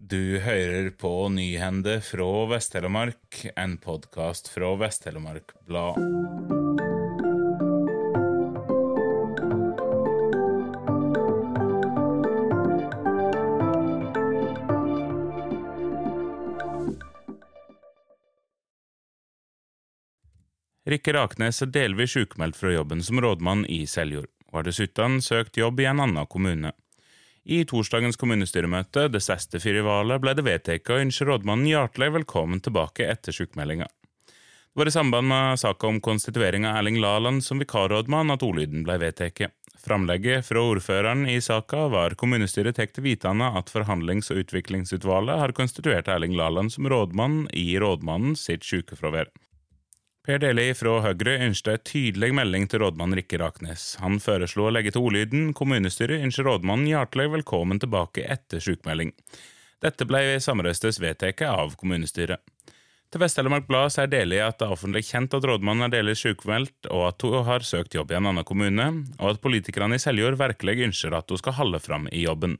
Du hører på Nyhende fra Vest-Telemark, en podkast fra Vest-Telemark Blad. Rikke Raknes er delvis sjukmeldt fra jobben som rådmann i Seljord, og har dessuten søkt jobb i en annen kommune. I torsdagens kommunestyremøte, det siste fire valet, ble det vedtatt å ønske rådmannen hjertelig velkommen tilbake etter sjukmeldinga. Det var i samband med saka om konstituering av Erling Laland som vikarrådmann at ordlyden ble vedtatt. Framlegget fra ordføreren i saka var kommunestyret tatt til vitende at Forhandlings- og utviklingsutvalget har konstituert Erling Laland som rådmann i rådmannen sitt sykefravær. Per Deli fra Høyre ønsket en tydelig melding til rådmann Rikke Raknes. Han foreslo å legge til ordlyden kommunestyret ønsker rådmannen hjertelig velkommen tilbake etter sykmelding. Dette ble samrøstes vedtatt av kommunestyret. Til Vest-Telemark Blad sier Deli at det er offentlig kjent at rådmannen er delvis sykmeldt, og at hun har søkt jobb i en annen kommune, og at politikerne i Seljord virkelig ønsker at hun skal holde fram i jobben.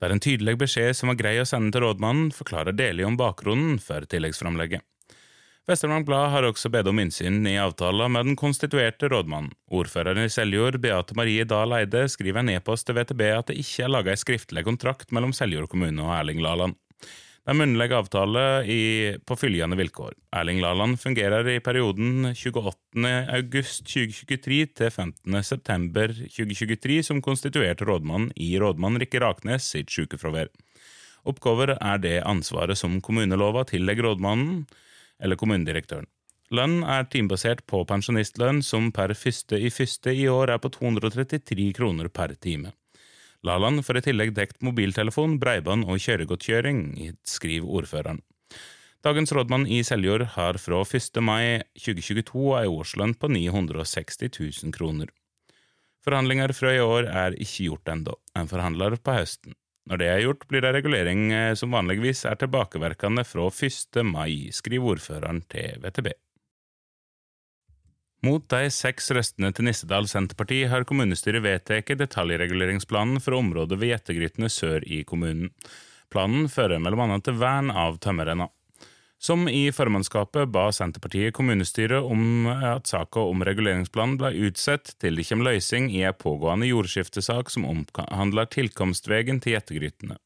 Det er en tydelig beskjed som var grei å sende til rådmannen, forklarer Deli om bakgrunnen for tilleggsframlegget. Vest-Telemark Blad har også bedt om innsyn i avtalen med den konstituerte rådmannen. Ordføreren i Seljord, Beate Marie Dahl Eide, skriver en e-post til VTB at det ikke er laget en skriftlig kontrakt mellom Seljord kommune og Erling Laland. Det er munnlig avtale i, på følgende vilkår. Erling Laland fungerer i perioden 28. august 2023 til 15. september 2023 som konstituert rådmann i rådmann Rikke Raknes sitt sykefravær. Oppgaver er det ansvaret som kommunelova tillegger rådmannen eller kommunedirektøren. Lønn er timebasert på pensjonistlønn, som per første i første i år er på 233 kroner per time. Laland får i tillegg dekt mobiltelefon, breibånd og kjøregodtkjøring, skriver ordføreren. Dagens rådmann i Seljord har fra 1. mai 2022 ei årslønn på 960 000 kroner. Forhandlinger fra i år er ikke gjort ennå, en forhandler på høsten. Når det er gjort, blir det regulering som vanligvis er tilbakeverkende fra 1. mai, skriver ordføreren til VTB. Mot de seks røstene til Nissedal Senterparti har kommunestyret vedtatt detaljreguleringsplanen for området ved Jettegrytene sør i kommunen. Planen fører mellom annet til vern av tømmerrenna. Som i formannskapet ba Senterpartiet kommunestyret om at saka om reguleringsplanen ble utsatt til det kommer løsning i en pågående jordskiftesak som omhandler tilkomstvegen til Gjettegrytene.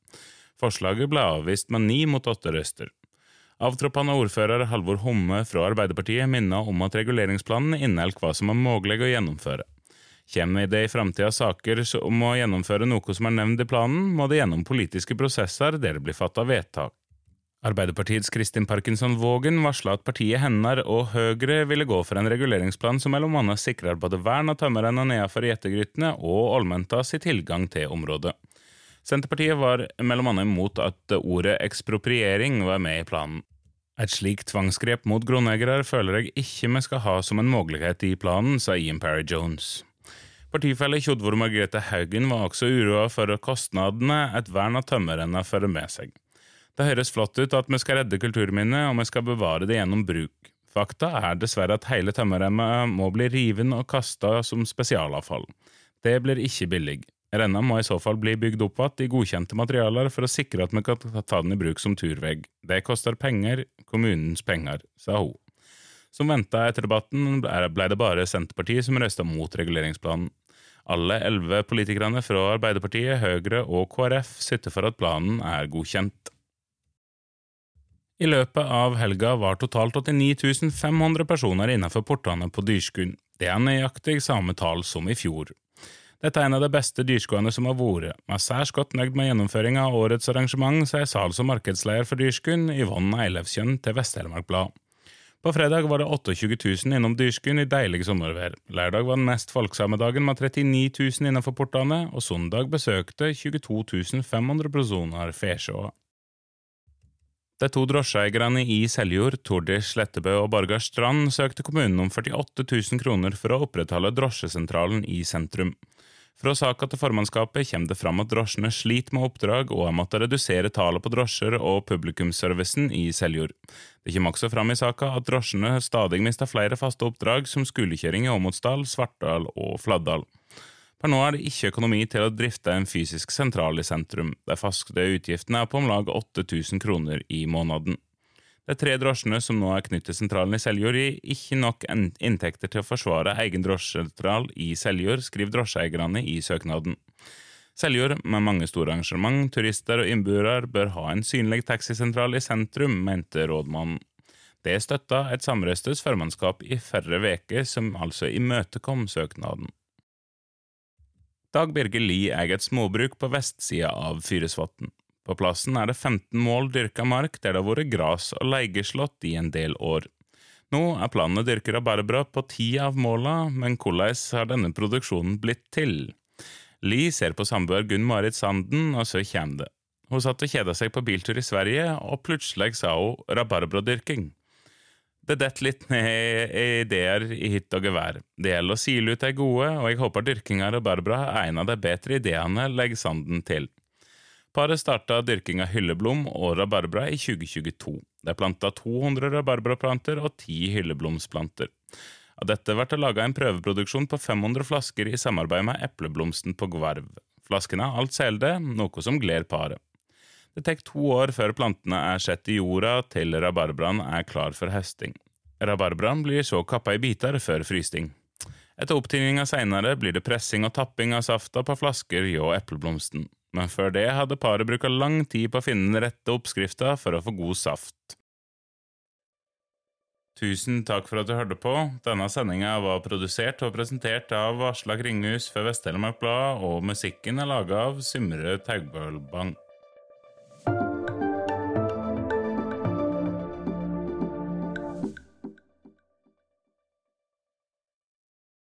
Forslaget ble avvist med ni mot åtte røster. Avtroppende ordfører Halvor Homme fra Arbeiderpartiet minner om at reguleringsplanen inneholder hva som er mulig å gjennomføre. Kommer det i framtida saker om å gjennomføre noe som er nevnt i planen, må det gjennom politiske prosesser der det blir fatta vedtak. Arbeiderpartiets Kristin Parkinson Vågen varsla at partiet hennes og Høyre ville gå for en reguleringsplan som annet sikrer både vern av tømmerrenna nedenfor gjetegrytene og allmenta sin tilgang til området. Senterpartiet var annet imot at ordet ekspropriering var med i planen. Et slikt tvangsgrep mot grunneiere føler jeg ikke vi skal ha som en mulighet i planen, sa Ian Parry Jones. Partifelle Tjodvor Margrethe Haugen var også uroa for kostnadene et vern av tømmerrenna fører med seg. Det høres flott ut at vi skal redde kulturminnet, og vi skal bevare det gjennom bruk. Fakta er dessverre at hele tømmerremmet må bli riven og kasta som spesialavfall. Det blir ikke billig. Renna må i så fall bli bygd opp igjen i godkjente materialer for å sikre at vi kan ta den i bruk som turvegg. Det koster penger, kommunens penger, sa hun. Som venta etter debatten ble det bare Senterpartiet som røsta mot reguleringsplanen. Alle elleve politikerne fra Arbeiderpartiet, Høyre og KrF sitter for at planen er godkjent. I løpet av helga var totalt 89 500 personer innenfor portene på Dyrskuen. Det er nøyaktig samme tall som i fjor. Dette er en av de beste dyrskuene som har vært. Vi er særs godt nøyd med gjennomføringa av årets arrangement, sier sals- og markedsleder for Dyrskuen, Yvonne Eilevskjønn til Vest-Telemark Blad. På fredag var det 28 000 innom Dyrskuen i deilig sommervær. Lørdag var den mest folksomme dagen med 39 000 innenfor portene, og søndag besøkte 22 500 personer Fesjåa. De to drosjeeierne i Seljord, Tordi Slettebø og Borgar Strand, søkte kommunen om 48 000 kroner for å opprettholde drosjesentralen i sentrum. Fra saka til formannskapet kommer det fram at drosjene sliter med oppdrag og har måttet redusere tallet på drosjer og publikumsservicen i Seljord. Det kommer også fram i saka at drosjene stadig mister flere faste oppdrag, som skolekjøring i Åmotsdal, Svartdal og Fladdal. Per nå er det ikke økonomi til å drifte en fysisk sentral i sentrum. De faste utgiftene er på om lag 8000 kroner i måneden. De tre drosjene som nå er knyttet til sentralen i Seljord, gir ikke nok inntekter til å forsvare egen drosjesentral i Seljord, skriver drosjeeierne i søknaden. Seljord, med mange store arrangement, turister og innbyggere, bør ha en synlig taxisentral i sentrum, mente rådmannen. Det støtta et samrøstes formannskap i færre veker, som altså imøtekom søknaden. Dag Birger Lie eier et småbruk på vestsida av Fyresvatn. På plassen er det 15 mål dyrka mark der det har vært gras og leigeslått i en del år. Nå er planen å dyrke rabarbra på ti av måla, men hvordan har denne produksjonen blitt til? Li ser på samboer Gunn Marit Sanden, og så kommer det. Hun satt og kjeda seg på biltur i Sverige, og plutselig sa hun rabarbradyrking. Det detter litt ned i ideer i hytt og gevær. Det gjelder å sile ut de gode, og jeg håper dyrkinga av Barbara er en av de bedre ideene, legger Sanden til. Paret starta dyrking av hylleblom og rabarbra i 2022. De planta 200 rabarbraplanter og 10 hylleblomsplanter. Av dette ble det laga en prøveproduksjon på 500 flasker i samarbeid med Epleblomsten på Gvarv. Flaskene er alt selde, noe som gleder paret. Det tar to år før plantene er sett i jorda til rabarbraen er klar for høsting. Rabarbraen blir så kappa i biter før frysting. Etter opptininga seinere blir det pressing og tapping av safta på flasker hjå epleblomsten, men før det hadde paret bruka lang tid på å finne den rette oppskrifta for å få god saft. Tusen takk for at du hørte på. Denne sendinga var produsert og presentert av Aslak Ringhus for Vest-Telemark Blad, og musikken er laga av Symre Taugbølbang.